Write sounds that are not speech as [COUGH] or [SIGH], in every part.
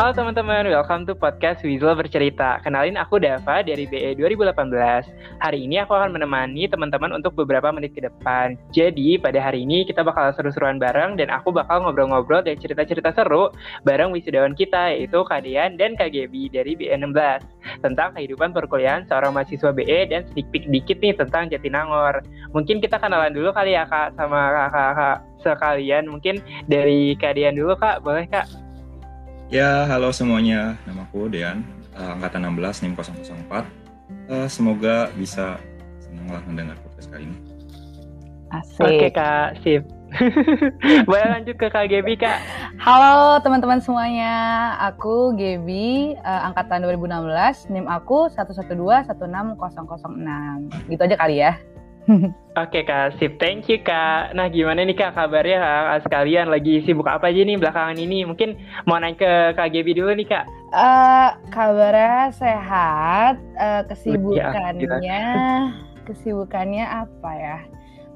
Halo teman-teman, welcome to podcast Weasel Bercerita. Kenalin aku Dava dari BE 2018. Hari ini aku akan menemani teman-teman untuk beberapa menit ke depan. Jadi pada hari ini kita bakal seru-seruan bareng dan aku bakal ngobrol-ngobrol dan cerita-cerita seru bareng wisudawan kita yaitu Kak Dean dan Gebi dari BE 16 tentang kehidupan perkuliahan seorang mahasiswa BE dan sedikit dikit nih tentang Jatinangor. Mungkin kita kenalan dulu kali ya Kak sama kakak-kakak sekalian. Mungkin dari Kak Dean dulu Kak, boleh Kak? Ya, halo semuanya. Namaku Dean, uh, angkatan 16 NIM 004. Uh, semoga bisa senanglah mendengar podcast kali ini. Asik. Oke, Kak. Sip. [LAUGHS] Boleh lanjut ke Kak Gebi, Kak. Halo teman-teman semuanya. Aku Gebi, uh, angkatan 2016. NIM aku 112 16006. Gitu aja kali ya. Oke kak, sip. Thank you kak. Nah gimana nih kak kabarnya kak sekalian? Lagi sibuk apa aja nih belakangan ini? Mungkin mau naik ke kak Gaby dulu nih kak. Uh, kabarnya sehat. Uh, kesibukannya, kesibukannya apa ya?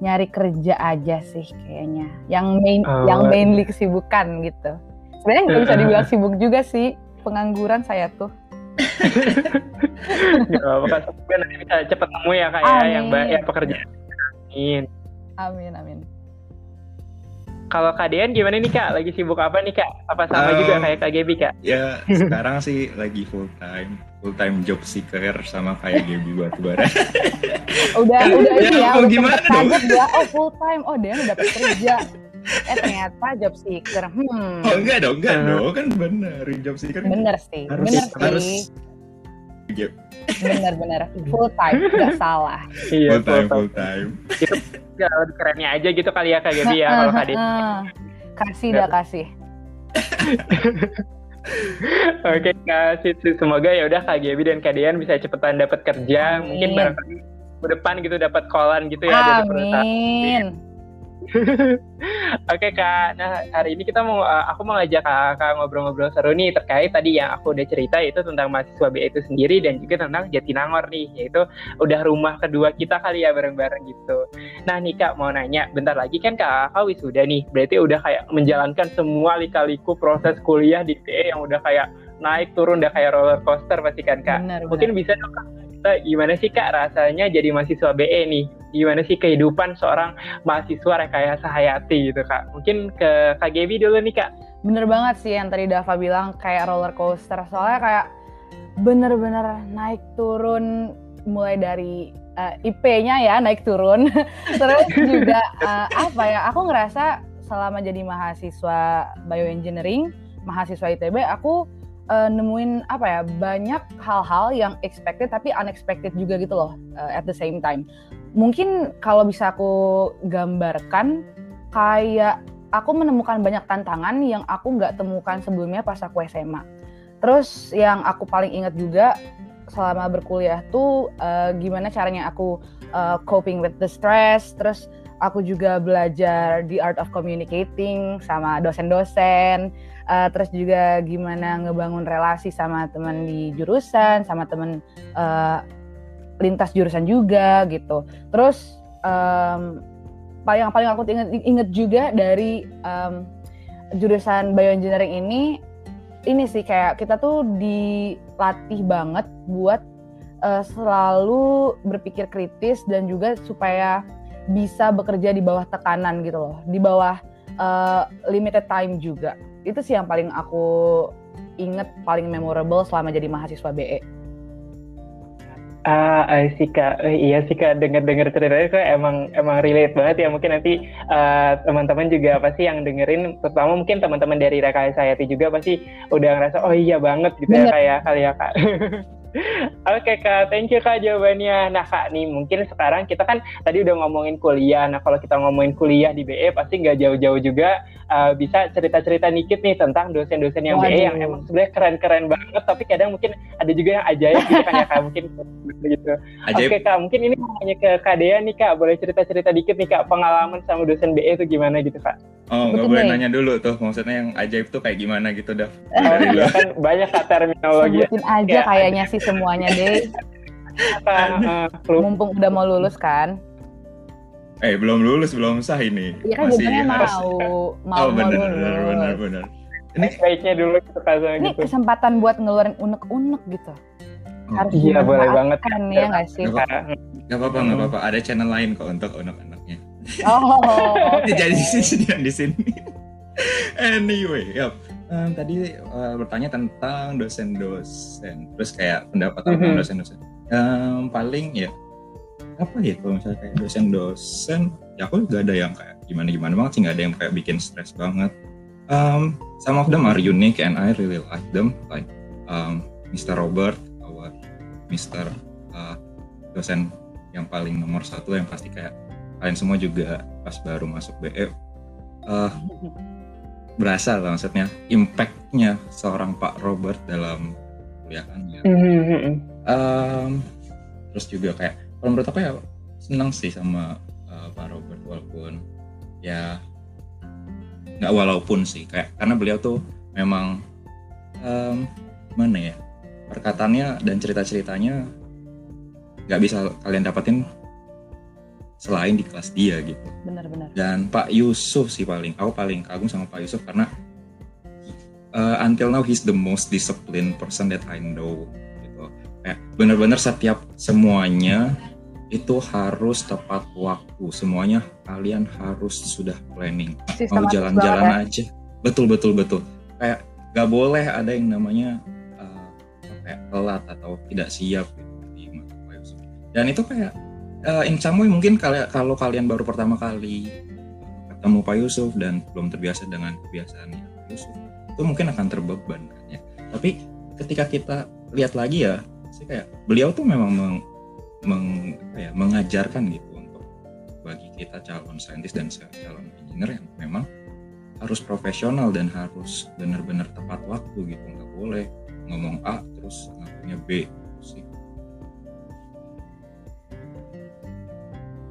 Nyari kerja aja sih kayaknya. Yang main, oh. yang mainly kesibukan gitu. Sebenarnya nggak bisa dibilang sibuk juga sih. Pengangguran saya tuh. Gak apa-apa, semoga nanti bisa cepat nemu ya kak ya yang yang pekerjaan. Amin. Amin amin. Kalau Kak Dean gimana nih Kak? Lagi sibuk apa nih Kak? Apa sama um, juga kayak Kak Gebi Kak? Ya sekarang sih lagi full time Full time job seeker sama kayak Gebi bara. [LAUGHS] udah udah ya, ya udah gimana dong? Dia, oh full time, oh dia udah dapat kerja eh ternyata job seeker hmm oh enggak dong enggak uh. dong kan bener job seeker bener sih harus, bener harus, sih bener bener full time nggak salah. Iya full time full time. itu ya, kerennya aja gitu kali ya kak Gaby ya kalau kak kasih dah kasih. [LAUGHS] Oke kasih semoga ya udah Kak Gaby dan Kak Dian bisa cepetan dapat kerja, Amin. mungkin barangkali ke depan gitu dapat kolan gitu ya Amin. dari perusahaan. [LAUGHS] Oke kak, nah hari ini kita mau, uh, aku mau ngajak kakak ngobrol-ngobrol seru nih terkait tadi yang aku udah cerita itu tentang mahasiswa BE itu sendiri dan juga tentang Jatinangor nih, yaitu udah rumah kedua kita kali ya bareng-bareng gitu. Nah nih kak mau nanya, bentar lagi kan kak kakak wisuda nih, berarti udah kayak menjalankan semua lika-liku proses kuliah di BE yang udah kayak naik turun udah kayak roller coaster pasti kan kak. Benar, Mungkin benar. bisa dong kak kita gimana sih kak rasanya jadi mahasiswa BE nih? Gimana sih kehidupan seorang mahasiswa rekayasa hayati gitu kak? Mungkin ke Kak Gaby dulu nih kak. Bener banget sih yang tadi Dava bilang kayak roller coaster. Soalnya kayak bener-bener naik turun mulai dari uh, eh, IP-nya ya naik turun. [LAUGHS] Terus juga uh, apa ya? Aku ngerasa selama jadi mahasiswa bioengineering, mahasiswa ITB, aku uh, nemuin apa ya banyak hal-hal yang expected tapi unexpected juga gitu loh uh, at the same time. Mungkin kalau bisa aku gambarkan kayak aku menemukan banyak tantangan yang aku nggak temukan sebelumnya pas aku SMA. Terus yang aku paling ingat juga selama berkuliah tuh uh, gimana caranya aku uh, coping with the stress. Terus aku juga belajar the art of communicating sama dosen-dosen uh, terus juga gimana ngebangun relasi sama teman di jurusan sama teman uh, lintas jurusan juga gitu. Terus um, paling paling aku inget inget juga dari um, jurusan bioengineering ini ini sih kayak kita tuh dilatih banget buat uh, selalu berpikir kritis dan juga supaya bisa bekerja di bawah tekanan gitu loh, di bawah uh, limited time juga itu sih yang paling aku inget paling memorable selama jadi mahasiswa BE. Ah, uh, sih kak, uh, iya sih kak denger-denger ceritanya kok emang emang relate banget ya mungkin nanti uh, teman-teman juga pasti yang dengerin, terutama mungkin teman-teman dari Rekayasa Hayati juga pasti udah ngerasa oh iya banget gitu ya, Bener. ya kayak kali ya kak. [LAUGHS] Oke okay, kak, thank you kak jawabannya. Nah kak nih mungkin sekarang kita kan tadi udah ngomongin kuliah. Nah kalau kita ngomongin kuliah di BE pasti nggak jauh-jauh juga uh, bisa cerita-cerita dikit nih tentang dosen-dosen yang Waduh. BE yang emang sebenarnya keren-keren banget. Tapi kadang mungkin ada juga yang ajaib gitu kan ya kak mungkin gitu. Oke okay, kak, mungkin ini mau nanya ke kak Dea nih kak. Boleh cerita-cerita dikit nih kak pengalaman sama dosen BE itu gimana gitu kak? Oh nggak boleh nanya dulu tuh maksudnya yang ajaib tuh kayak gimana gitu dah. Oh, iya kan banyak terminologi. Sebutin aja kayaknya sih semuanya deh. uh, Mumpung udah mau lulus kan. Eh belum lulus belum sah ini. Iya kan Masih mau harus... mau oh, bener, lulus. Bener bener bener. ini baiknya dulu gitu Ini gitu. kesempatan buat ngeluarin unek-unek gitu. oh, Harus Iya, boleh banget. dimanfaatkan, ya nggak sih? Nggak Gak apa-apa, gak apa-apa. Ada channel lain kok untuk anak-anaknya. Oh. Jadi di sini di sini. anyway, yap. Em, tadi eh, bertanya tentang dosen-dosen, terus kayak pendapat Mhm. tentang dosen-dosen. Em, paling ya apa ya kalau misalnya kayak dosen-dosen, ya aku gak ada yang kayak gimana-gimana banget sih, gak ada yang kayak bikin stres banget. Um, some of them are unique and I really like them, like um, Mr. Robert, our Mr. uh, dosen yang paling nomor satu yang pasti kayak kalian semua juga pas baru masuk BE uh, berasa lah maksudnya impactnya seorang Pak Robert dalam kuliahannya. Um, terus juga kayak kalau menurut aku ya senang sih sama uh, Pak Robert walaupun ya nggak walaupun sih kayak karena beliau tuh memang um, mana ya perkataannya dan cerita-ceritanya nggak bisa kalian dapetin selain di kelas dia gitu. Bener-bener. dan Pak Yusuf sih paling aku paling kagum sama Pak Yusuf karena uh, until now he's the most disciplined person that I know gitu. Kayak bener-bener setiap semuanya itu harus tepat waktu. Semuanya kalian harus sudah planning. Mau Sistematis jalan-jalan banget aja. Betul betul betul. Kayak gak boleh ada yang namanya uh, kayak telat atau tidak siap gitu. Di mata Pak Yusuf. Dan itu kayak uh, in some way mungkin kali- kalau kalian baru pertama kali ketemu Pak Yusuf dan belum terbiasa dengan kebiasaannya Pak Yusuf itu mungkin akan terbeban kan ya. Tapi ketika kita lihat lagi ya sih kayak beliau tuh memang meng, meng- ya, mengajarkan gitu untuk bagi kita calon saintis dan calon engineer yang memang harus profesional dan harus benar-benar tepat waktu gitu. Nggak boleh ngomong A terus ngakunya B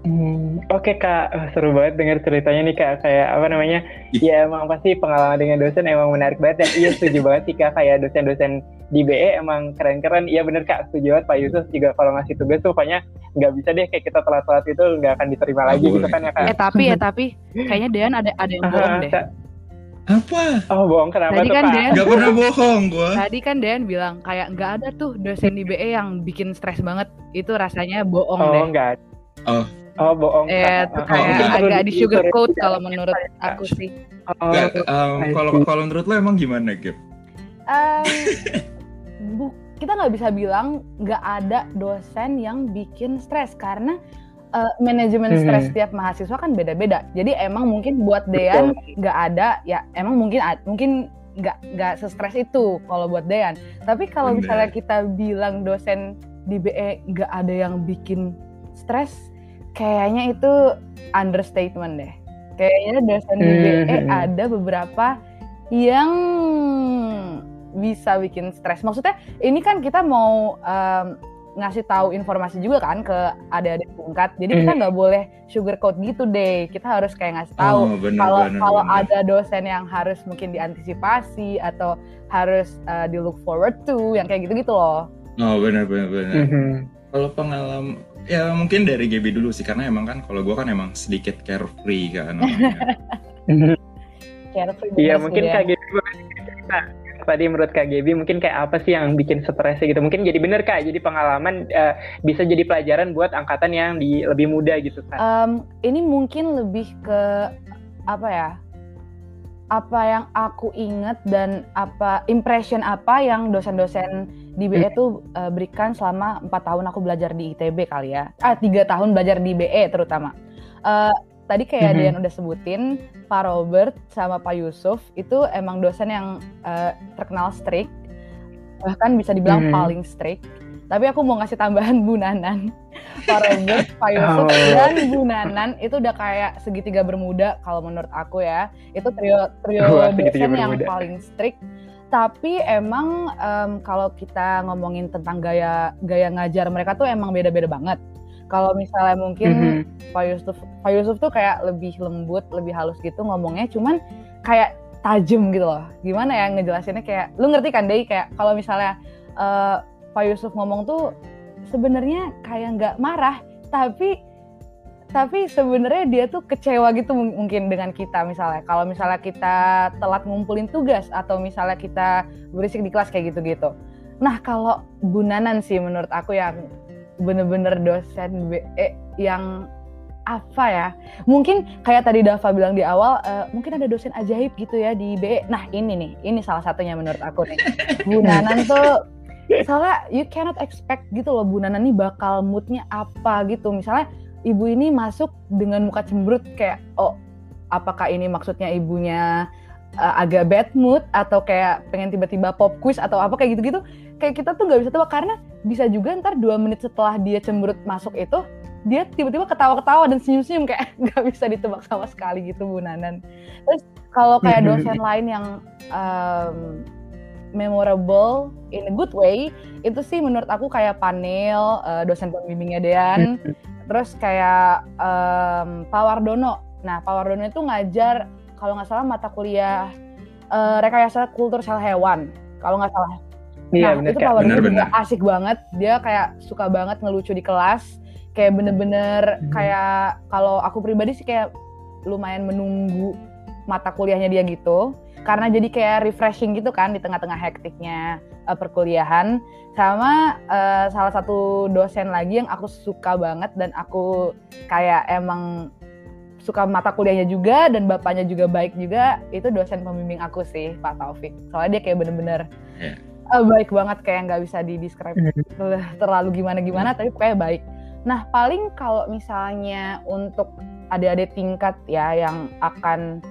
Hmm, Oke kak, Wah, seru banget dengar ceritanya nih kak. Kayak apa namanya? Ya emang pasti pengalaman dengan dosen emang menarik banget dan iya setuju banget sih kak. Kayak dosen-dosen di BE emang keren-keren. Iya bener kak, setuju banget Pak Yusuf juga kalau ngasih tugas tuh pokoknya nggak bisa deh kayak kita telat-telat itu nggak akan diterima Nggak lagi gitu boleh. kan ya kak. Eh tapi ya tapi [LAUGHS] kayaknya Dean ada ada yang bohong deh. Kak. apa Oh bohong kenapa Tadi tuh kan kak? Dean nggak pernah bohong gua Tadi kan Dean bilang kayak nggak ada tuh dosen di BE yang bikin stres banget. Itu rasanya bohong Oh deh. enggak. Oh. Oh bohong. Eh, Kak. itu Oh, kayak enggak. agak di sugarcoat Sorry. kalau menurut aku sih. Oh, Nggak, um, kalau kalau menurut lo emang gimana Gip? Em, [LAUGHS] bu- kita nggak bisa bilang nggak ada dosen yang bikin stres karena eh, manajemen Mhm. stres setiap mahasiswa kan beda-beda. Jadi emang mungkin buat Dean nggak ada ya emang mungkin ad- mungkin nggak nggak se-stres itu kalau buat Dean. Tapi kalau misalnya kita bilang dosen di BE nggak ada yang bikin stres, kayaknya itu understatement deh. Kayaknya dosen di BE Mhm. ada beberapa yang bisa bikin stres. Maksudnya ini kan kita mau em, ngasih tahu informasi juga kan ke adik-adik tingkat. Jadi kita Mhm. nggak boleh sugarcoat gitu deh. Kita harus kayak ngasih tahu oh, kalau bener, kalau bener. ada dosen yang harus mungkin diantisipasi atau harus uh, di look forward to yang kayak gitu-gitu loh. oh benar benar benar Mhm. kalau pengalaman ya mungkin dari GB dulu sih karena emang kan kalau gua kan emang sedikit carefree kan orangnya. [LAUGHS] Carefree Iya mungkin boleh cerita. Tadi menurut Kak Gaby mungkin kayak apa sih yang bikin stresnya gitu. Mungkin jadi bener Kak, jadi pengalaman eh, bisa jadi pelajaran buat angkatan yang di lebih muda gitu Kak. Um, ini mungkin lebih ke apa ya? Apa yang aku inget dan apa impression apa yang dosen-dosen di BE tuh uh, berikan selama empat tahun aku belajar di ITB kali ya. Ah tiga tahun belajar di BE terutama. Uh, tadi kayak Mhm. Dian udah sebutin Pak Robert sama Pak Yusuf itu emang dosen yang uh, terkenal strict bahkan bisa dibilang Mhm. paling strict. Tapi aku mau ngasih tambahan Bu Nanan. Pak Robert, Pak Yusuf, Oh. dan Bu Nanan itu udah kayak segitiga bermuda kalau menurut aku ya. Itu trio trio segitiga dosen yang bermuda. paling strict. Tapi emang em, kalau kita ngomongin tentang gaya gaya ngajar mereka tuh emang beda-beda banget. Kalau misalnya mungkin Mhm. Pak Yusuf, Pak Yusuf tuh kayak lebih lembut, lebih halus gitu ngomongnya, cuman kayak tajam gitu loh. Gimana ya ngejelasinnya kayak, lu ngerti kan Dei kayak kalau misalnya eh, Pak Yusuf ngomong tuh sebenarnya kayak nggak marah, tapi tapi sebenarnya dia tuh kecewa gitu mungkin dengan kita misalnya. Kalau misalnya kita telat ngumpulin tugas atau misalnya kita berisik di kelas kayak gitu-gitu. Nah kalau bunanan sih menurut aku yang bener-bener dosen BE yang apa ya mungkin kayak tadi Dava bilang di awal uh, mungkin ada dosen ajaib gitu ya di BE nah ini nih ini salah satunya menurut aku nih. Bunanan tuh soalnya you cannot expect gitu loh bunanan nih bakal moodnya apa gitu. Misalnya ibu ini masuk dengan muka cemberut kayak oh apakah ini maksudnya ibunya uh, agak bad mood atau kayak pengen tiba-tiba pop quiz atau apa kayak gitu-gitu. Kayak kita tuh nggak bisa tebak karena bisa juga ntar dua menit setelah dia cemberut masuk itu dia tiba-tiba ketawa-ketawa dan senyum-senyum kayak [LAUGHS] nggak bisa ditebak sama sekali gitu Bu Nanan. Terus kalau kayak dosen lain yang um, memorable in a good way itu sih menurut aku kayak panel uh, dosen pembimbingnya Dean terus kayak um, Pak Wardono. Nah Pak Wardono itu ngajar kalau nggak salah mata kuliah uh, rekayasa kultur sel hewan kalau nggak salah. Iya, nah bener, itu Pak Wardono juga asik banget. Dia kayak suka banget ngelucu di kelas kayak bener-bener hmm. kayak kalau aku pribadi sih kayak lumayan menunggu mata kuliahnya dia gitu karena jadi kayak refreshing gitu kan di tengah-tengah hektiknya uh, perkuliahan sama uh, salah satu dosen lagi yang aku suka banget dan aku kayak emang suka mata kuliahnya juga dan bapaknya juga baik juga itu dosen pembimbing aku sih Pak Taufik soalnya dia kayak bener-bener yeah. Iya. uh, baik banget kayak nggak bisa di describe hmm. terlalu gimana gimana hmm. tapi kayak baik nah paling kalau misalnya untuk adik-adik tingkat ya yang akan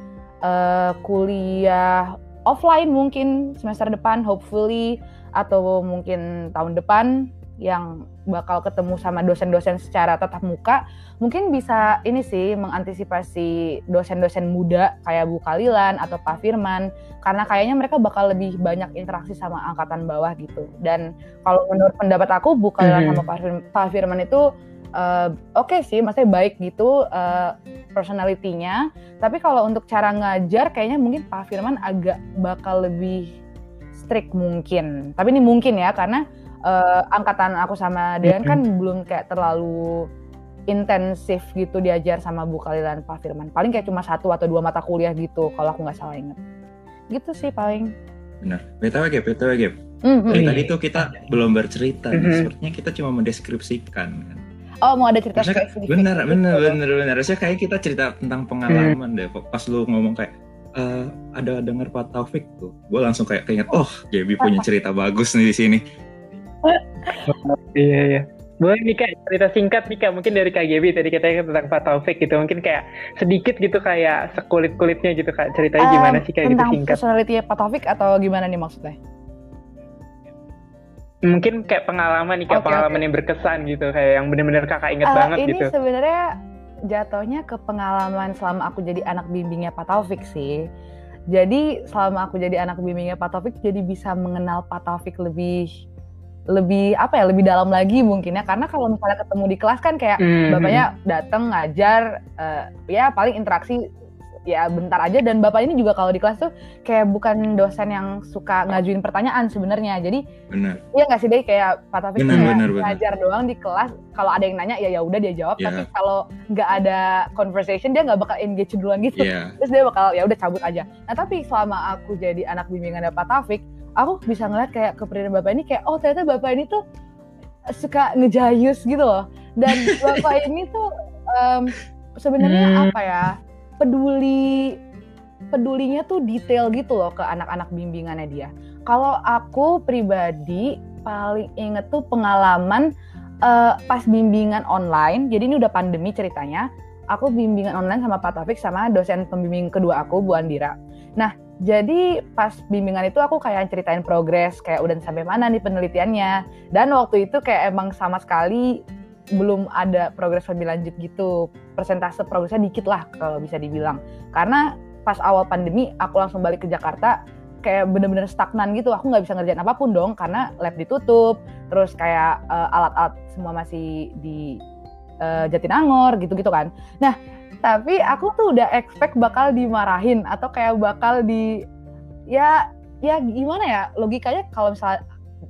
uh, kuliah offline mungkin semester depan hopefully atau mungkin tahun depan yang bakal ketemu sama dosen-dosen secara tatap muka mungkin bisa ini sih mengantisipasi dosen-dosen muda kayak Bu Kalilan atau Pak Firman karena kayaknya mereka bakal lebih banyak interaksi sama angkatan bawah gitu dan kalau menurut pendapat aku Bu Kalilan mm -hmm. sama Pak Firman itu uh, oke okay sih, maksudnya baik gitu uh, personalitinya. Tapi kalau untuk cara ngajar, kayaknya mungkin Pak Firman agak bakal lebih strict mungkin. Tapi ini mungkin ya, karena uh, angkatan aku sama Dean kan belum kayak terlalu intensif gitu diajar sama Bu Kali dan Pak Firman. Paling kayak cuma satu atau dua mata kuliah gitu, kalau aku nggak salah inget. Gitu sih paling. Benar. BTW Gap, BTW Gap. Mm -hmm. Dari tadi tuh kita belum bercerita, mm -hmm. sepertinya kita cuma mendeskripsikan kan Oh mau ada cerita spesifik. Bener bener gitu. bener bener. Harusnya kayak kita cerita tentang pengalaman hmm. deh. Pas lu ngomong kayak uh, ada dengar Pak Taufik tuh, gue langsung kayak keinget, oh Gaby punya cerita bagus nih di sini. [LAUGHS] iya iya. Boleh nih kak, cerita singkat nih kak, mungkin dari Kak Gaby tadi katanya tentang Pak Taufik gitu, mungkin kayak sedikit gitu kayak sekulit-kulitnya gitu kak, ceritanya um, gimana sih kayak gitu singkat. Tentang personality Pak Taufik atau gimana nih maksudnya? Mungkin kayak pengalaman nih kayak okay, pengalaman okay. yang berkesan gitu kayak yang benar-benar kakak inget uh, banget ini gitu. Ini sebenarnya jatuhnya ke pengalaman selama aku jadi anak bimbingnya Pak Taufik sih. Jadi selama aku jadi anak bimbingnya Pak Taufik jadi bisa mengenal Pak Taufik lebih lebih apa ya lebih dalam lagi mungkin ya karena kalau misalnya ketemu di kelas kan kayak mm -hmm. bapaknya datang ngajar uh, ya paling interaksi ya bentar aja. Dan bapak ini juga kalau di kelas tuh kayak bukan dosen yang suka ngajuin pertanyaan sebenarnya. Jadi benar. iya nggak sih deh kayak Pak Taufik bener, kayak bener, ngajar bener. doang di kelas. Kalau ada yang nanya ya ya udah dia jawab. Yeah. tapi kalau nggak ada conversation dia nggak bakal engage duluan gitu. Yeah. terus dia bakal ya udah cabut aja. Nah tapi selama aku jadi anak bimbingan Pak Taufik aku bisa ngeliat kayak kepribadian bapak ini kayak oh ternyata bapak ini tuh suka ngejayus gitu loh. Dan [LAUGHS] bapak ini tuh um, sebenarnya hmm. apa ya peduli pedulinya tuh detail gitu loh ke anak-anak bimbingannya dia. Kalau aku pribadi paling inget tuh pengalaman uh, pas bimbingan online. Jadi ini udah pandemi ceritanya. Aku bimbingan online sama Pak Taufik sama dosen pembimbing kedua aku Bu Andira. Nah, jadi pas bimbingan itu aku kayak ceritain progres kayak udah sampai mana nih penelitiannya. Dan waktu itu kayak emang sama sekali belum ada progres lebih lanjut gitu. Persentase progresnya dikit lah kalau bisa dibilang. Karena pas awal pandemi aku langsung balik ke Jakarta kayak bener-bener stagnan gitu. Aku nggak bisa ngerjain apa pun dong karena lab ditutup. Terus kayak uh, alat-alat semua masih di uh, Jatinangor gitu-gitu kan. Nah, tapi aku tuh udah expect bakal dimarahin atau kayak bakal di ya ya gimana ya logikanya kalau misalnya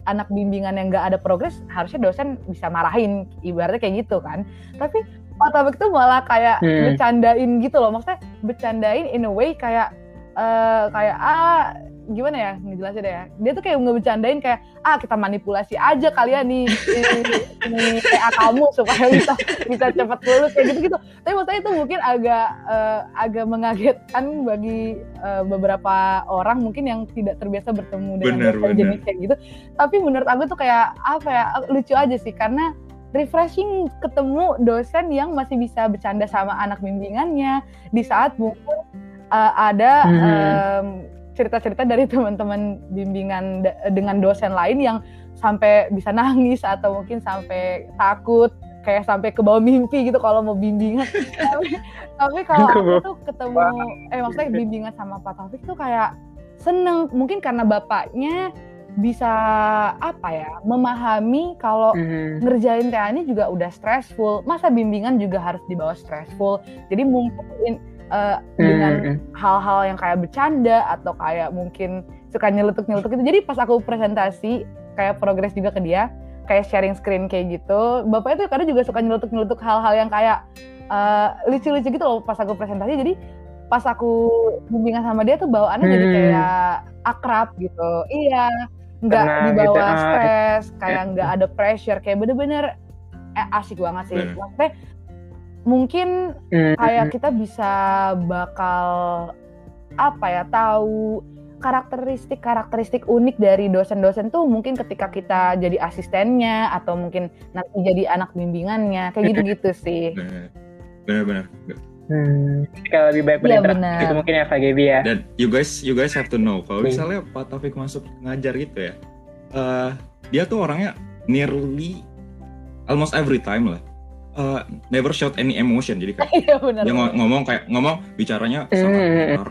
anak bimbingan yang nggak ada progres harusnya dosen bisa marahin ibaratnya kayak gitu kan tapi Pak Taufik tuh malah kayak Hmm. bercandain gitu loh maksudnya bercandain in a way kayak eh kayak ah gimana ya ngejelasin ya dia tuh kayak nggak bercandain kayak ah kita manipulasi aja kalian nih ini PA kamu supaya bisa bisa cepat lulus kayak gitu gitu tapi maksudnya itu mungkin agak eh, agak mengagetkan bagi eh, beberapa orang mungkin yang tidak terbiasa bertemu dengan Benar, dosen benar. jenis kayak gitu tapi menurut aku tuh kayak apa ya lucu aja sih karena refreshing ketemu dosen yang masih bisa bercanda sama anak bimbingannya di saat mungkin uh, ada Hmm. Cerita-cerita dari teman-teman bimbingan dengan dosen lain yang sampai bisa nangis atau mungkin sampai takut kayak sampai ke bawah mimpi gitu kalau mau bimbingan. [LAUGHS] Tapi, tapi kalau aku tuh ketemu eh maksudnya bimbingan sama Pak Taufik tuh kayak seneng. Mungkin karena bapaknya bisa apa ya memahami kalau Mhm. ngerjain TA ini juga udah stressful. Masa bimbingan juga harus dibawa stressful? Jadi mungkin eh, dengan Mhm. hal-hal yang kayak bercanda atau kayak mungkin suka nyeletuk-nyeletuk gitu. Jadi pas aku presentasi kayak progres juga ke dia, kayak sharing screen kayak gitu. Bapaknya tuh kadang juga suka nyeletuk-nyeletuk hal-hal yang kayak eh, lucu-lucu gitu loh pas aku presentasi. Jadi pas aku bimbingan sama dia tuh bawaannya jadi Hmm. kayak akrab gitu. Iya, nggak dibawa gitu, ah. stres, kayak nggak ada pressure, kayak bener-bener eh, asik banget sih. Bener. Maksudnya mungkin Mhm. kayak kita bisa bakal apa ya tahu karakteristik karakteristik unik dari dosen-dosen tuh mungkin ketika kita jadi asistennya atau mungkin nanti jadi anak bimbingannya kayak gitu-gitu sih. benar-benar Hmm. Kalau lebih baik Iya, berinteraksi benar. itu mungkin ya Gaby ya. dan you guys you guys have to know kalau Hmm. misalnya Pak Taufik masuk ngajar gitu ya eh, dia tuh orangnya nearly almost every time lah eh, never showed any emotion. Jadi kayak [LAUGHS] Iya benar. dia ngo- ngomong kayak ngomong bicaranya sangat Hmm. [LAUGHS] benar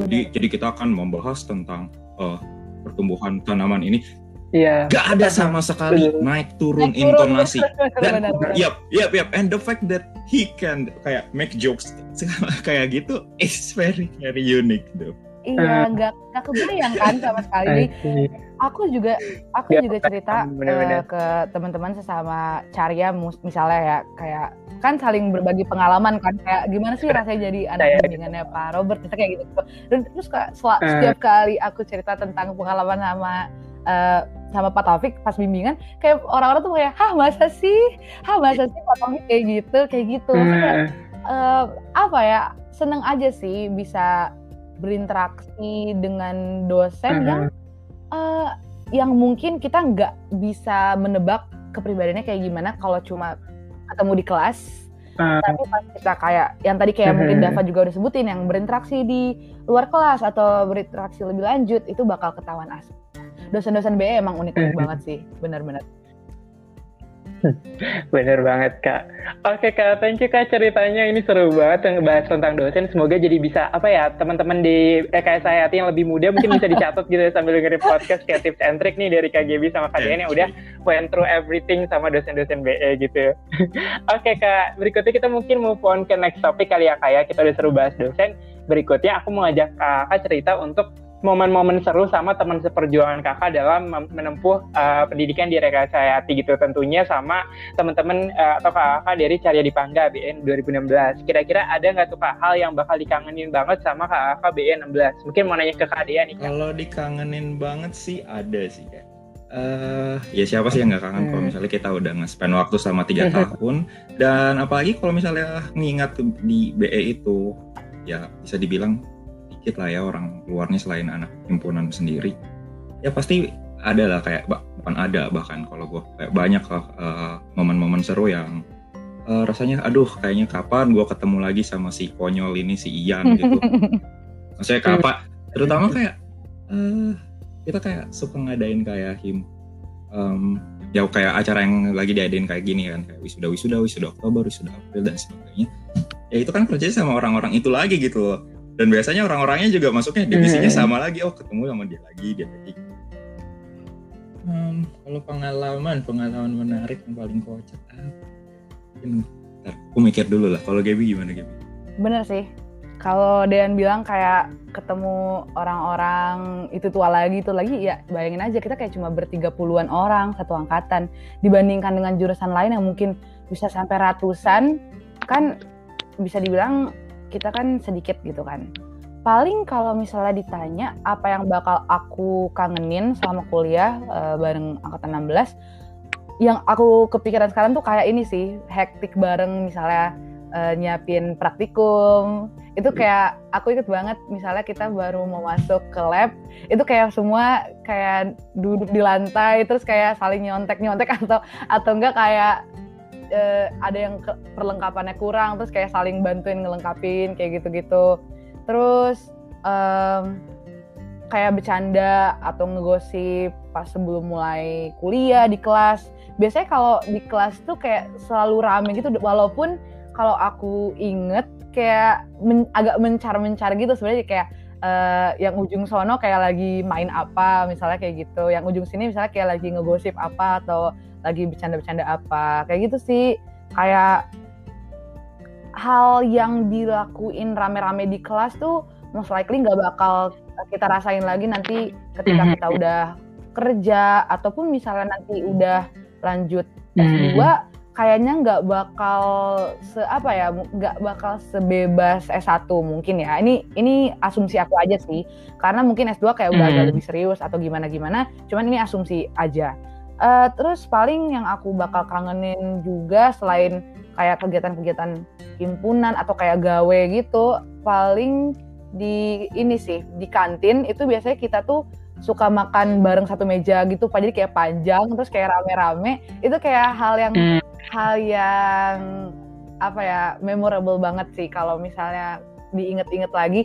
jadi jadi kita akan membahas tentang eh, pertumbuhan tanaman ini. Iya. gak ada sama sekali naik turun Naik intonasi. dan yap yap yap. And the fact that he can kayak make jokes [LAUGHS] kayak gitu is very very unique though Iya, nggak nggak kebayang kan sama [LAUGHS] sekali. Jadi, aku juga aku Dia juga cerita bener-bener. eh, ke teman-teman sesama Carya mus- misalnya ya kayak kan saling berbagi pengalaman kan kayak gimana sih rasanya jadi anak Saya- bimbingannya Pak Robert misalnya kayak gitu dan terus kayak sel- Eh. setiap kali aku cerita tentang pengalaman sama eh, sama Pak Taufik pas bimbingan kayak orang-orang tuh kayak hah masa sih hah masa sih Pak Taufik kayak gitu kayak gitu Maksudnya Hmm. eh, apa ya seneng aja sih bisa berinteraksi dengan dosen Mhm. yang eh, yang mungkin kita nggak bisa menebak kepribadiannya kayak gimana kalau cuma ketemu di kelas Ah. tapi pas kita kayak yang tadi kayak mungkin. Dava juga udah sebutin yang berinteraksi di luar kelas atau berinteraksi lebih lanjut itu bakal ketahuan asli dosen-dosen BE emang Mhm. banget sih benar-benar [LAUGHS] Bener banget kak. Oke kak, thank you kak ceritanya ini seru banget ngebahas tentang dosen. Semoga jadi bisa apa ya teman-teman di EKS Hayati yang lebih muda mungkin bisa dicatat gitu ya sambil dengerin podcast kayak tips and trick nih dari Gaby sama Kak yang udah went through everything sama dosen-dosen BE gitu. [LAUGHS] Oke kak, berikutnya kita mungkin move on ke next topic kali ya kak ya. Kita udah seru bahas dosen. Berikutnya aku mau ngajak kakak cerita untuk momen-momen seru sama teman seperjuangan kakak dalam menempuh uh, pendidikan di Rekayasa Hayati gitu tentunya sama teman-teman uh, atau kakak dari Carya Dipangga BN 2016. Kira-kira ada nggak tuh kak hal yang bakal dikangenin banget sama kakak BN 16? Mungkin mau nanya ke kak Dea nih. Kak. Kalau dikangenin banget sih ada sih ya. Eh, ya siapa sih yang nggak kangen kalau Hmm. misalnya kita udah nge-spend waktu sama tiga tahun dan apalagi kalau misalnya ngingat di BE itu ya bisa dibilang dikit lah ya orang luarnya selain anak himpunan sendiri. Ya pasti ada lah kayak bukan ada bahkan kalau gue kayak banyak lah eh, momen-momen seru yang eh, rasanya aduh kayaknya kapan gue ketemu lagi sama si konyol ini si Ian gitu. [LAUGHS] Maksudnya kapan? Terutama kayak eh kita kayak suka ngadain kayak him em, ya kayak acara yang lagi diadain kayak gini kan kayak wisuda wisuda wisuda Oktober wisuda April dan sebagainya. Ya itu kan kerjanya sama orang-orang itu lagi gitu loh dan biasanya orang-orangnya juga masuknya divisinya Hmm. sama lagi. Oh ketemu sama dia lagi dia lagi. Hmm, kalau pengalaman pengalaman menarik yang paling kocak apa Mungkin, ntar, aku mikir dulu lah. Kalau Gaby gimana Gaby? Bener sih. Kalau Dean bilang kayak ketemu orang-orang itu tua lagi itu lagi ya bayangin aja kita kayak cuma bertiga puluhan orang satu angkatan. Dibandingkan dengan jurusan lain yang mungkin bisa sampai ratusan kan bisa dibilang kita kan sedikit gitu kan. Paling kalau misalnya ditanya apa yang bakal aku kangenin selama kuliah uh, bareng angkatan 16 yang aku kepikiran sekarang tuh kayak ini sih hektik bareng misalnya uh, nyiapin praktikum. Itu kayak aku ikut banget misalnya kita baru mau masuk ke lab itu kayak semua kayak duduk di lantai terus kayak saling nyontek nyontek [LAUGHS] atau atau enggak kayak uh, ada yang perlengkapannya kurang terus kayak saling bantuin ngelengkapin kayak gitu-gitu. Terus um, kayak bercanda atau ngegosip pas sebelum mulai kuliah di kelas. Biasanya kalau di kelas tuh kayak selalu rame gitu walaupun kalau aku inget kayak men, agak mencar-mencar gitu sebenarnya kayak uh, yang ujung sono kayak lagi main apa misalnya kayak gitu. Yang ujung sini misalnya kayak lagi ngegosip apa atau lagi bercanda-bercanda apa kayak gitu sih kayak hal yang dilakuin rame-rame di kelas tuh most likely nggak bakal kita rasain lagi nanti ketika mhm. kita udah kerja ataupun misalnya nanti udah lanjut S2 mhm. kayaknya nggak bakal se apa ya nggak bakal sebebas S1 mungkin ya ini ini asumsi aku aja sih karena mungkin S2 kayak udah agak mhm. lebih serius atau gimana gimana cuman ini asumsi aja uh, terus paling yang aku bakal kangenin juga selain kayak kegiatan-kegiatan himpunan atau kayak gawe gitu paling di ini sih di kantin itu biasanya kita tuh suka makan bareng satu meja gitu jadi kayak panjang terus kayak rame-rame. Itu kayak hal yang hmm. hal yang apa ya memorable banget sih kalau misalnya diinget-inget lagi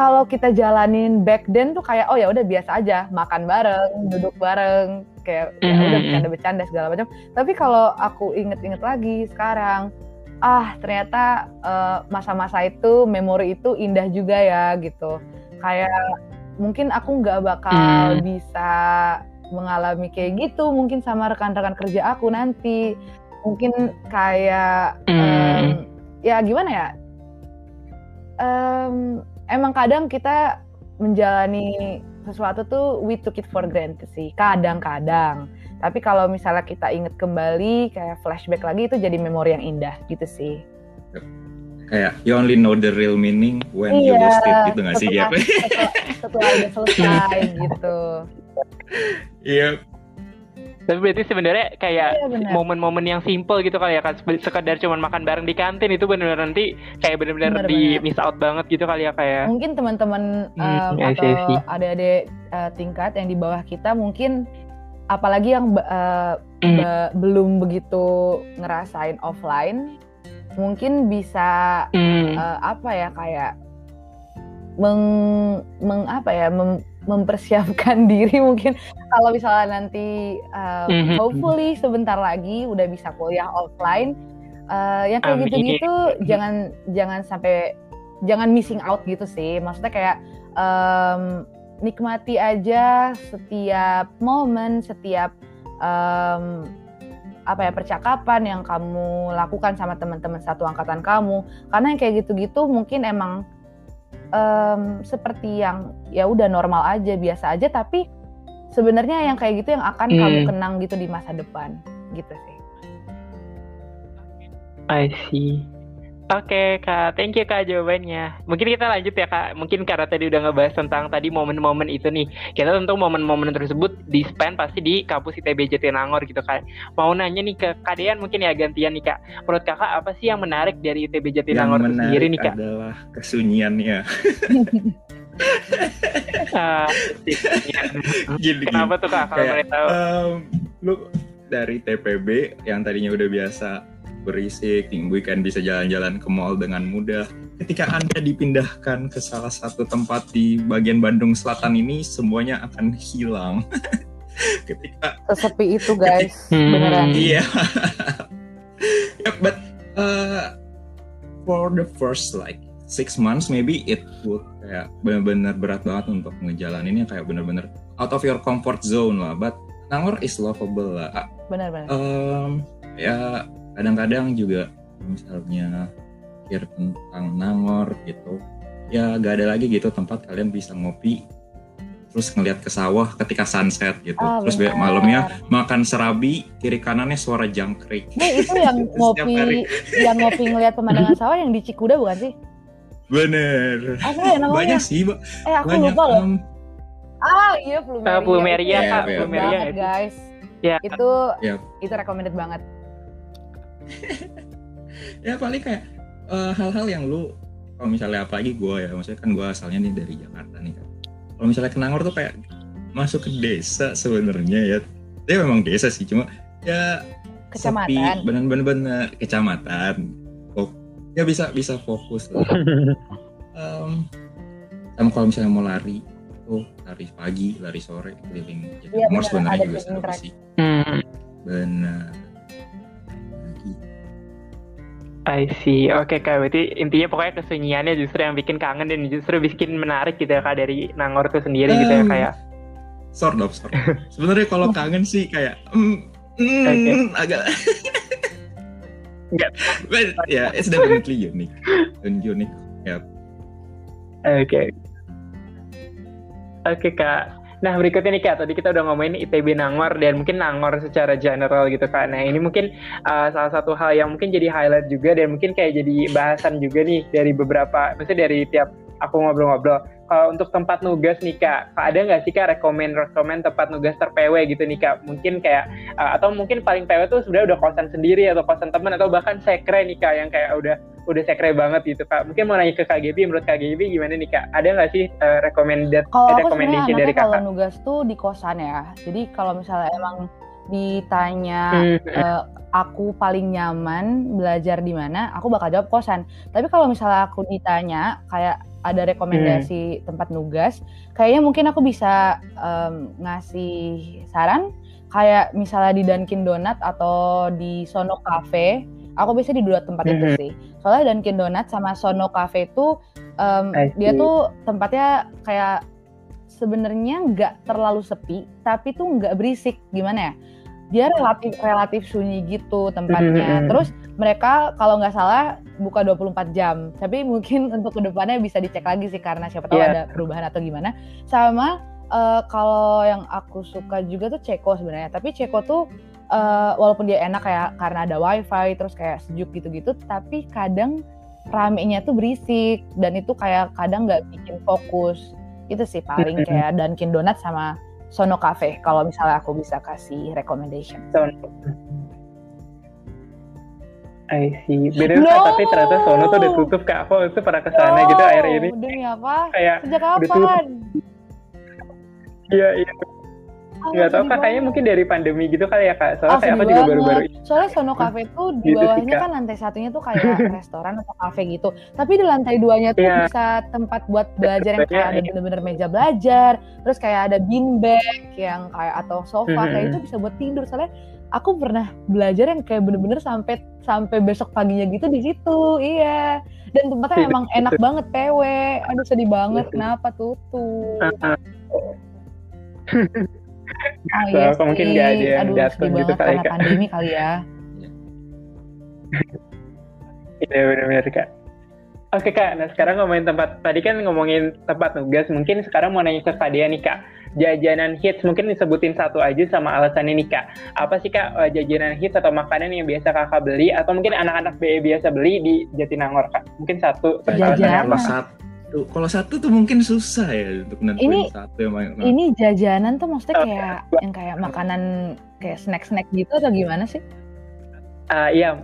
kalau kita jalanin back then tuh kayak oh ya udah biasa aja makan bareng duduk bareng kayak ya udah hmm. bercanda-bercanda segala macam tapi kalau aku inget-inget lagi sekarang ah ternyata eh, masa-masa uh, itu memori itu indah juga ya gitu kayak mungkin aku nggak bakal hmm. bisa mengalami kayak gitu mungkin sama rekan-rekan kerja aku nanti mungkin kayak hmm. um, ya gimana ya um, emang kadang kita menjalani sesuatu tuh we took it for granted sih kadang-kadang tapi kalau misalnya kita inget kembali kayak flashback lagi itu jadi memori yang indah gitu sih. Kayak you only know the real meaning when iya, you lost it gitu gak sih ya? Setelah, setelah udah selesai gitu. [LAUGHS] Iya. Tapi berarti sebenarnya kayak iya, momen-momen yang simple gitu kali ya kan sekedar cuma makan bareng di kantin itu benar-benar nanti kayak benar-benar di miss out banget gitu kali ya kayak. Ya? Mungkin teman-teman hmm, um, atau adik-adik uh, tingkat yang di bawah kita mungkin apalagi yang uh, be belum begitu ngerasain offline mungkin bisa mm. uh, apa ya kayak meng, meng apa ya mem, mempersiapkan [LAUGHS] diri mungkin kalau misalnya nanti uh, mm-hmm. hopefully sebentar lagi udah bisa kuliah offline uh, yang kayak gitu-gitu jangan jangan sampai jangan missing out gitu sih maksudnya kayak um, nikmati aja setiap momen, setiap um, apa ya percakapan yang kamu lakukan sama teman-teman satu angkatan kamu. Karena yang kayak gitu-gitu mungkin emang um, seperti yang ya udah normal aja, biasa aja, tapi sebenarnya yang kayak gitu yang akan hmm. kamu kenang gitu di masa depan, gitu sih. I see. Oke kak, thank you kak jawabannya. Mungkin kita lanjut ya kak. Mungkin karena tadi udah ngebahas tentang tadi momen-momen itu nih. Kita tentu momen-momen tersebut di spend pasti di kampus ITB Jatinangor gitu kak. Mau nanya nih ke kadean mungkin ya gantian nih kak. Menurut kakak apa sih yang menarik dari ITB Jatinangor itu sendiri nih kak? adalah kesunyiannya. [LAUGHS] uh, gini, Kenapa tuh kak kalau boleh tahu? Um, lu dari TPB yang tadinya udah biasa berisik, minggu weekend bisa jalan-jalan ke mall dengan mudah. Ketika Anda dipindahkan ke salah satu tempat di bagian Bandung Selatan ini, semuanya akan hilang. [LAUGHS] ketika sesepi itu guys, ketika, hmm. beneran. Iya. [LAUGHS] yeah, but uh, for the first like six months maybe it would kayak benar-benar berat banget untuk ngejalaninnya kayak benar-benar out of your comfort zone lah. But Nangor is lovable lah. Benar-benar. Um, ya kadang-kadang juga misalnya pikir tentang Nangor gitu ya gak ada lagi gitu tempat kalian bisa ngopi terus ngelihat ke sawah ketika sunset gitu Ah, terus benar. malamnya makan serabi kiri kanannya suara jangkrik Nih itu yang [LAUGHS] ngopi, yang ngopi ngeliat pemandangan sawah yang di Cikuda bukan sih? bener Apa ya namanya? banyak sih Mbak. Eh aku banyak lupa loh. em, Ah iya Plumeria. Ah, Plumeria, bagus Plumeria sih? guys. Ya. Itu Ya. itu recommended banget. [LAUGHS] ya paling kayak eh, hal-hal yang lu kalau misalnya apalagi gue ya maksudnya kan gue asalnya nih dari Jakarta nih kan. Kalau misalnya ke Nangor tuh kayak masuk ke desa sebenarnya ya. Dia memang desa sih cuma ya Kecamatan. bener-bener kecamatan. Oh ya bisa bisa fokus lah. [LAUGHS] Em, sama kalau misalnya mau lari tuh lari pagi lari sore keliling jadi bener, sebenarnya juga seru sih. Hmm, benar. I see. Oke kak, berarti intinya pokoknya kesunyiannya justru yang bikin kangen dan justru bikin menarik gitu ya kak dari Nangor itu sendiri gitu ya kayak. sort of sort of. sebenarnya kalau kangen sih kayak mm, mm, Oke. agak Nggak. But, yeah it's definitely unique and unique Oke. Oke kak. Nah berikutnya nih kak, tadi kita udah ngomongin ITB Nangor dan mungkin Nangor secara general gitu kak. Nah ini mungkin uh, salah satu hal yang mungkin jadi highlight juga dan mungkin kayak jadi bahasan juga nih dari beberapa, maksudnya dari tiap aku ngobrol-ngobrol. Kalau untuk tempat nugas nih kak, ada nggak sih kak rekomend rekomend tempat nugas ter-PW gitu nih kak? Mungkin kayak uh, atau mungkin paling PW tuh sebenarnya udah kosan sendiri atau kosan teman atau bahkan sekre nih kak yang kayak udah udah sekre banget gitu kak. Mungkin mau nanya ke Kak Gaby, menurut Kak Gaby gimana nih kak? Ada nggak sih uh, recommended Kalau eh, aku recommendation dari anaknya kalau kakak? nugas tuh di kosan ya. Jadi kalau misalnya emang ditanya Hmm, eh, aku paling nyaman belajar di mana, aku bakal jawab kosan. Tapi kalau misalnya aku ditanya kayak ada rekomendasi tempat nugas, kayaknya mungkin aku bisa em, ngasih saran kayak misalnya di Dunkin Donut atau di Sono Cafe. Aku bisa di dua tempat itu Mhm. sih. Soalnya Dunkin Donut sama Sono Cafe itu I dia tuh tempatnya kayak sebenarnya nggak terlalu sepi, tapi tuh nggak berisik. Gimana ya? Dia relatif relatif sunyi gitu tempatnya. Mhm. Terus mereka kalau nggak salah buka 24 jam. Tapi [LAUGHS] mungkin untuk ke depannya bisa dicek lagi sih karena siapa tahu Iya. ada perubahan atau gimana. Sama eh, kalau yang aku suka juga tuh Ceko sebenarnya. Tapi Ceko tuh eh, walaupun dia enak kayak karena ada wifi terus kayak sejuk gitu-gitu, tapi kadang ramenya tuh berisik dan itu kayak kadang nggak bikin fokus. Itu sih paling Mhm. kayak Dunkin Donut sama Sono Cafe kalau misalnya aku bisa kasih recommendation. Sono. I see. Beda No! Tapi ternyata Sono tuh udah tutup kak. Aku itu pernah ke sana gitu akhir ini. Demi apa? Kayak Sejak kapan? iya iya. Nggak tahu sedih kak. Kayaknya mungkin dari pandemi gitu kali ya kak. Soalnya Ah, kayak aku juga baru-baru. Soalnya Sono Cafe tuh di sih, bawahnya kan lantai satunya tuh kayak [LAUGHS] restoran atau cafe gitu. Tapi di lantai duanya tuh Iya. bisa tempat buat belajar yang kayak ada Iya. bener-bener meja belajar, terus kayak ada beanbag yang kayak atau sofa kayak Mhm. itu bisa buat tidur. Soalnya aku pernah belajar yang kayak bener-bener sampai sampai besok paginya gitu di situ. Iya. Dan tempatnya Iya, emang enak banget PW. Aduh sedih banget Iya. kenapa tutup. [LAUGHS] Oh So, iya mungkin nggak ada yang Aduh datang sedih gitu kali, Kak. pandemi kali ya. [LAUGHS] Iya benar-benar kak. Oke kak, nah sekarang ngomongin tempat, tadi kan ngomongin tempat nugas, mungkin sekarang mau nanya ke Kak Dea nih kak, jajanan hits mungkin disebutin satu aja sama alasannya nih kak, apa sih kak eh, jajanan hits atau makanan yang biasa kakak beli, atau mungkin anak-anak BE biasa beli di Jatinangor kak, mungkin satu, terus Jajanan. alasannya apa? satu kalau satu tuh mungkin susah ya untuk nentuin Ini- satu yang paling Ini jajanan tuh maksudnya Oh, kayak yang kayak makanan kayak snack-snack gitu atau gimana sih? Ah, iya,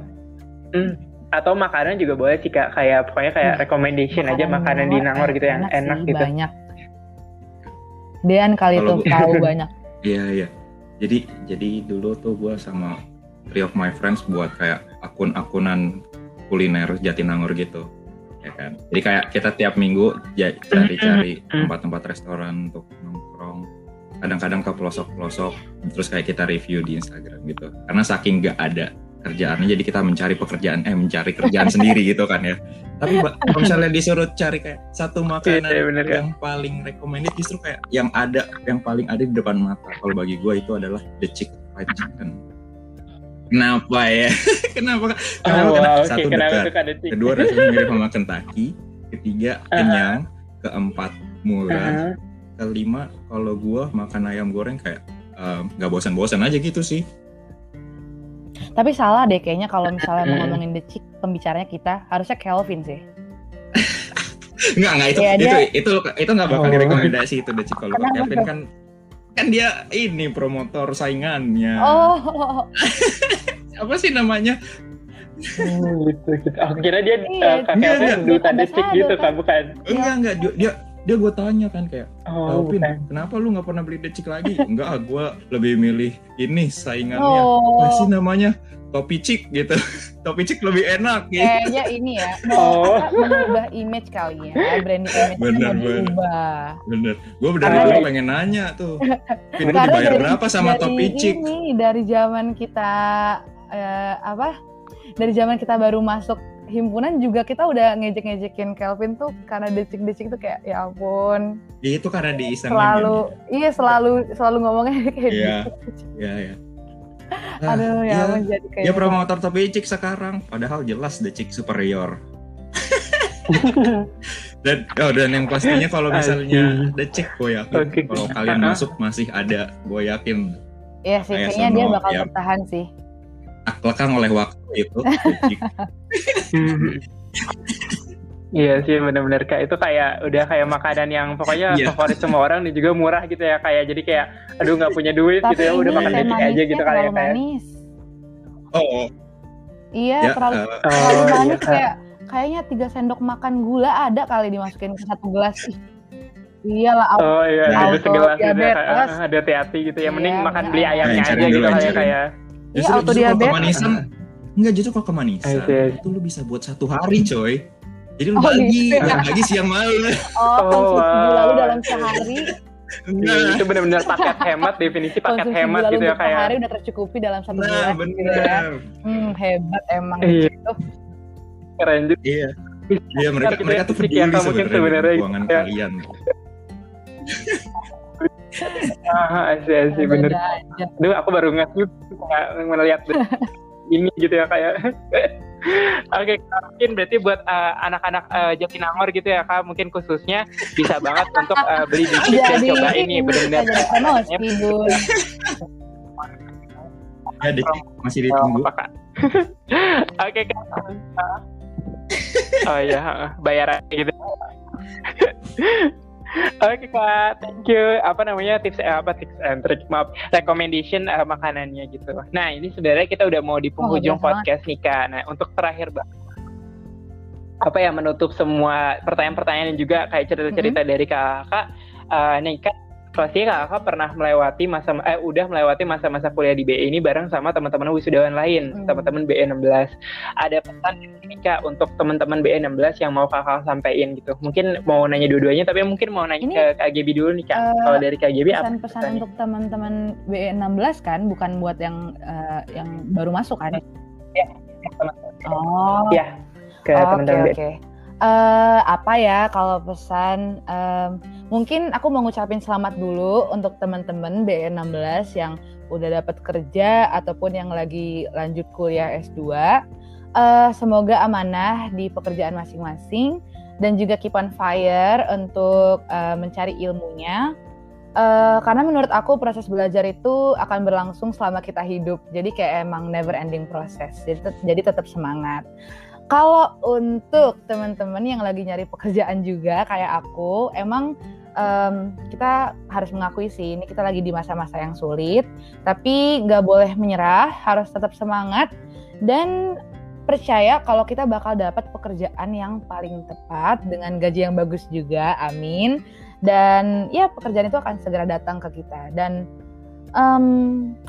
Hmm, atau makanan juga boleh sih kak, kayak pokoknya kayak Hmm, recommendation aja makanan di Nangor gitu yang enak sih, gitu. Banyak. Dean kali Kalau tuh gua- tahu [LAUGHS] banyak. Iya iya. Jadi jadi dulu tuh gue sama three of my friends buat kayak akun-akunan kuliner Jatinangor gitu, ya kan. Jadi kayak kita tiap minggu cari-cari tempat-tempat restoran untuk nongkrong. Kadang-kadang ke pelosok-pelosok, terus kayak kita review di Instagram gitu. Karena saking gak ada kerjaannya, jadi kita mencari pekerjaan, eh mencari kerjaan sendiri gitu kan ya. Tapi kalau misalnya disuruh cari kayak satu makanan Iya, bener, yang paling recommended justru kayak yang ada yang paling ada di depan mata kalau bagi gue itu adalah the chicken fried chicken kenapa ya [LAUGHS] kenapa Kak? Karena Oh, karena wow, satu kenapa dekat kedua rasanya [LAUGHS] mirip sama Kentucky ketiga Ah. kenyang keempat murah Ah, kelima kalau gua makan ayam goreng kayak em, nggak bosan-bosan aja gitu sih Tapi salah deh kayaknya kalau misalnya mau ngomongin The Chick, pembicaranya kita harusnya Kelvin sih. [LAUGHS] Enggak, enggak itu Iya, itu dia- itu itu enggak bakal Oh. direkomendasi itu deh Cik. kalau Kenapa tuh? kan kan dia ini promotor saingannya. Oh, [LAUGHS] Apa sih namanya? Hmm, gitu gitu. Aku kira dia Iya, uh, apa dia- duta ambassador gitu kan. kan bukan? Enggak, enggak dia dia, dia gue tanya kan kayak Oh, Alvin, bukan. kenapa lu nggak pernah beli decik lagi? Enggak, ah, gue lebih milih ini saingannya. Oh. Apa sih namanya? Topi cik gitu. [LAUGHS] Topi cik lebih enak gitu. kayaknya ini ya [LAUGHS] mau Oh. mengubah image kali ya, branding image Bener, mau bener. diubah. Bener. Gue dari Karena dulu pengen nanya tuh. [LAUGHS] Vin, dibayar dari- berapa sama dari topi cik? Ini dari zaman kita eh, apa? Dari zaman kita baru masuk himpunan juga kita udah ngejek-ngejekin Kelvin tuh karena decik-decik tuh kayak ya ampun Ya, itu karena diisengin. selalu iya selalu selalu ngomongnya [LAUGHS] kayak Iya. gitu. [LAUGHS] Ya, ya. Aduh ya, ya, ampun, jadi kayak Ya promotor topi cik sekarang, padahal jelas the chick superior. [LAUGHS] dan oh, dan yang pastinya kalau misalnya the chick gue yakin kalau kalian masuk masih ada, gue yakin Iya sih Kayak kayaknya dia bakal ya. bertahan sih. Lekang oleh waktu itu. [LAUGHS] Iya sih benar-benar kayak itu kayak udah kayak makanan yang pokoknya Iya. favorit semua orang dan juga murah gitu ya kayak jadi kayak aduh nggak punya duit Tapi gitu ya udah makan decik aja gitu kali ya kayak. manis. Oh, oh, Iya ya, terlalu eh, terlalu Oh, iya, manis Kak. kayak kayaknya tiga sendok makan gula ada kali dimasukin ke satu gelas. Iyalah, au- Oh iya, auto segelas gitu ya, ah, ada hati-hati gitu ya. Mending Iya, makan beli ayamnya aja gitu dulu, kayak kayak. Iya, justru, auto justru kalau diabetes. kemanisan, enggak justru kalau kemanisan see. itu lu bisa buat satu hari coy. Jadi lu Oh, bagi, gitu ya. bagi siang malam. oh, [LAUGHS] Oh, konsumsi gula lu wow. dalam sehari, Iya, itu benar-benar paket hemat definisi paket konsumsi hemat gitu ya untuk sehari kayak. udah tercukupi dalam satu Nah, bulan gitu ya. benar. Hmm, hebat emang Iya. gitu. Keren juga. Iya. Iya mereka mereka tuh ya, peduli mungkin sebenarnya keuangan ya. kalian. Ah, asli asli bener. Ada aja. Duh, aku baru kayak melihat [LAUGHS] ini gitu ya kayak. Oke, Kak, mungkin berarti buat uh, anak-anak uh, Jatinangor gitu ya kak, mungkin khususnya bisa banget untuk uh, beli di Chick dan Jadi coba ini benar-benar. jadi promosi, Bun. Ya, Dek, masih ditunggu. [LAUGHS] Oke kak. [LAUGHS] Oh iya, bayar aja gitu. Oke kak, thank you. Apa namanya tips eh, apa tips and trick maaf recommendation eh, makanannya gitu. Nah ini sebenarnya kita udah mau di penghujung Oh, podcast nih kak. Nah untuk terakhir bang, apa ya menutup semua pertanyaan-pertanyaan dan juga kayak cerita-cerita Mm-hmm. dari kakak. Eh, nih kak, pastinya kakak pernah melewati masa eh udah melewati masa-masa kuliah di BE ini bareng sama teman-teman wisudawan lain, Hmm. teman-teman BE 16. Ada pesan nih kak untuk teman-teman BE 16 yang mau kakak sampaikan gitu. Mungkin mau nanya dua-duanya, tapi mungkin mau nanya Ini, ke KGB dulu nih kak. eh, Kalau dari KGB apa? Pesan-pesan pesannya? untuk teman-teman BE 16 kan, bukan buat yang eh, yang baru masuk kan? Oh, Ya, ke teman-teman oke. BE. Eh, apa ya kalau pesan em, mungkin aku mau ngucapin selamat dulu untuk teman-teman BE16 yang udah dapat kerja ataupun yang lagi lanjut kuliah S2. Eh, semoga amanah di pekerjaan masing-masing dan juga keep on fire untuk eh, mencari ilmunya. Eh, karena menurut aku proses belajar itu akan berlangsung selama kita hidup. Jadi kayak emang never ending proses. Jadi, jadi tetap semangat. Kalau untuk teman-teman yang lagi nyari pekerjaan juga kayak aku, emang em, kita harus mengakui sih ini kita lagi di masa-masa yang sulit, tapi nggak boleh menyerah, harus tetap semangat dan percaya kalau kita bakal dapat pekerjaan yang paling tepat dengan gaji yang bagus juga, amin. Dan ya pekerjaan itu akan segera datang ke kita dan em,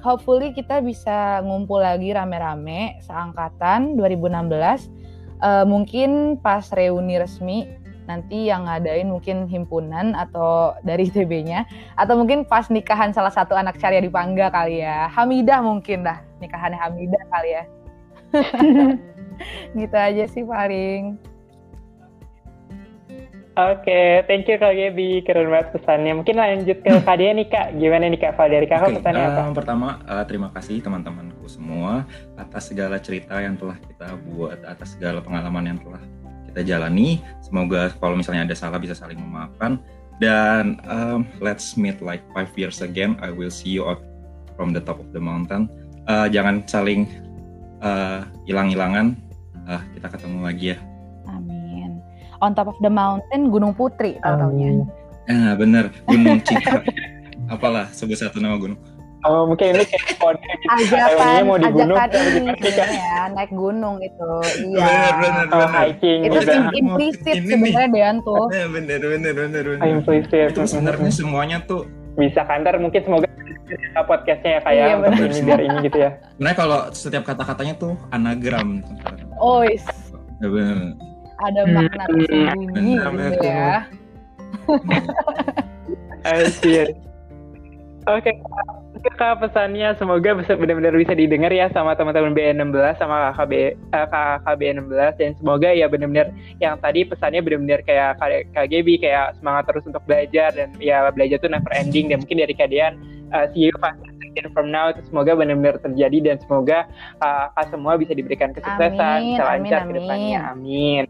hopefully kita bisa ngumpul lagi rame-rame seangkatan 2016 Eh, mungkin pas reuni resmi nanti yang ngadain mungkin himpunan atau dari [LAUGHS] ITB-nya atau mungkin pas nikahan salah satu anak carya di Pangga kali ya Hamidah mungkin dah nikahannya Hamidah kali ya [LAUGHS] gitu aja sih paling Oke, thank you Kak Gaby, keren banget pesannya. Mungkin lanjut ke Kak Dia nih Kak, gimana nih Kak? Dari kakak Oke, pesannya apa? eh, pertama eh, terima kasih semua atas segala cerita yang telah kita buat, atas segala pengalaman yang telah kita jalani. Semoga kalau misalnya ada salah bisa saling memaafkan Dan um, let's meet like five years again. I will see you out from the top of the mountain. Uh, jangan saling uh, hilang-hilangan. Uh, kita ketemu lagi ya. Amin. On top of the mountain Gunung Putri tahu-taunya. Ah bener Gunung Citra. Apalah sebut satu nama gunung. Oh mungkin ini kayak [LAUGHS] kode gitu. Ajakan, mau di gunung, ajakan ini kan? sebenarnya naik gunung itu. Iya. Oh, bener. hiking Itu im- implisit Ini nih. sebenarnya Dean tuh. [LAUGHS] Eh, bener bener bener bener. Oh, implicit. Itu sebenarnya semuanya tuh bisa kantor mungkin semoga podcastnya ya kayak Iya, untuk benar. ini biar ini gitu ya. sebenarnya kalau setiap kata-katanya tuh anagram. Oh, is. Ya, bener. ada Hmm, makna tersembunyi benar, gitu ya. Anjir. Oke, Kak, pesannya semoga bisa benar-benar bisa didengar ya sama teman-teman BN16 sama KKB eh, KKB 16 dan semoga ya benar-benar yang tadi pesannya benar-benar kayak Gaby kayak semangat terus untuk belajar dan ya belajar tuh never ending dan mungkin dari kalian uh, see you five from now itu semoga benar-benar terjadi dan semoga uh, Kak semua bisa diberikan kesuksesan, Amin, bisa amin, ke depannya. Amin.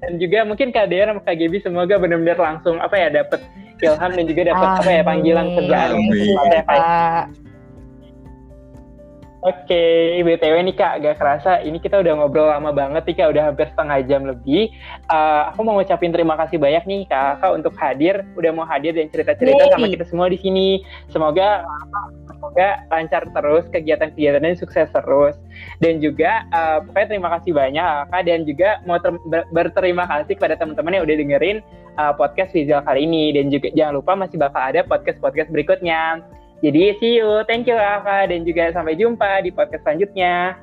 Dan juga mungkin Kak sama Kak semoga benar-benar langsung apa ya dapat ilham dan juga dapat apa ya panggilan kerjaan Kak. Pak. Oke, BTW nih Kak, gak kerasa ini kita udah ngobrol lama banget nih Kak, udah hampir setengah jam lebih. Eh, aku mau ngucapin terima kasih banyak nih Kak, Kak untuk hadir, udah mau hadir dan cerita-cerita sama kita semua di sini. Semoga semoga lancar terus kegiatan-kegiatannya sukses terus. Dan juga eh, pokoknya terima kasih banyak Kak dan juga mau ter- ber- berterima kasih kepada teman-teman yang udah dengerin eh, podcast Rizal kali ini dan juga jangan lupa masih bakal ada podcast-podcast berikutnya. Jadi see you, thank you Kakak dan juga sampai jumpa di podcast selanjutnya.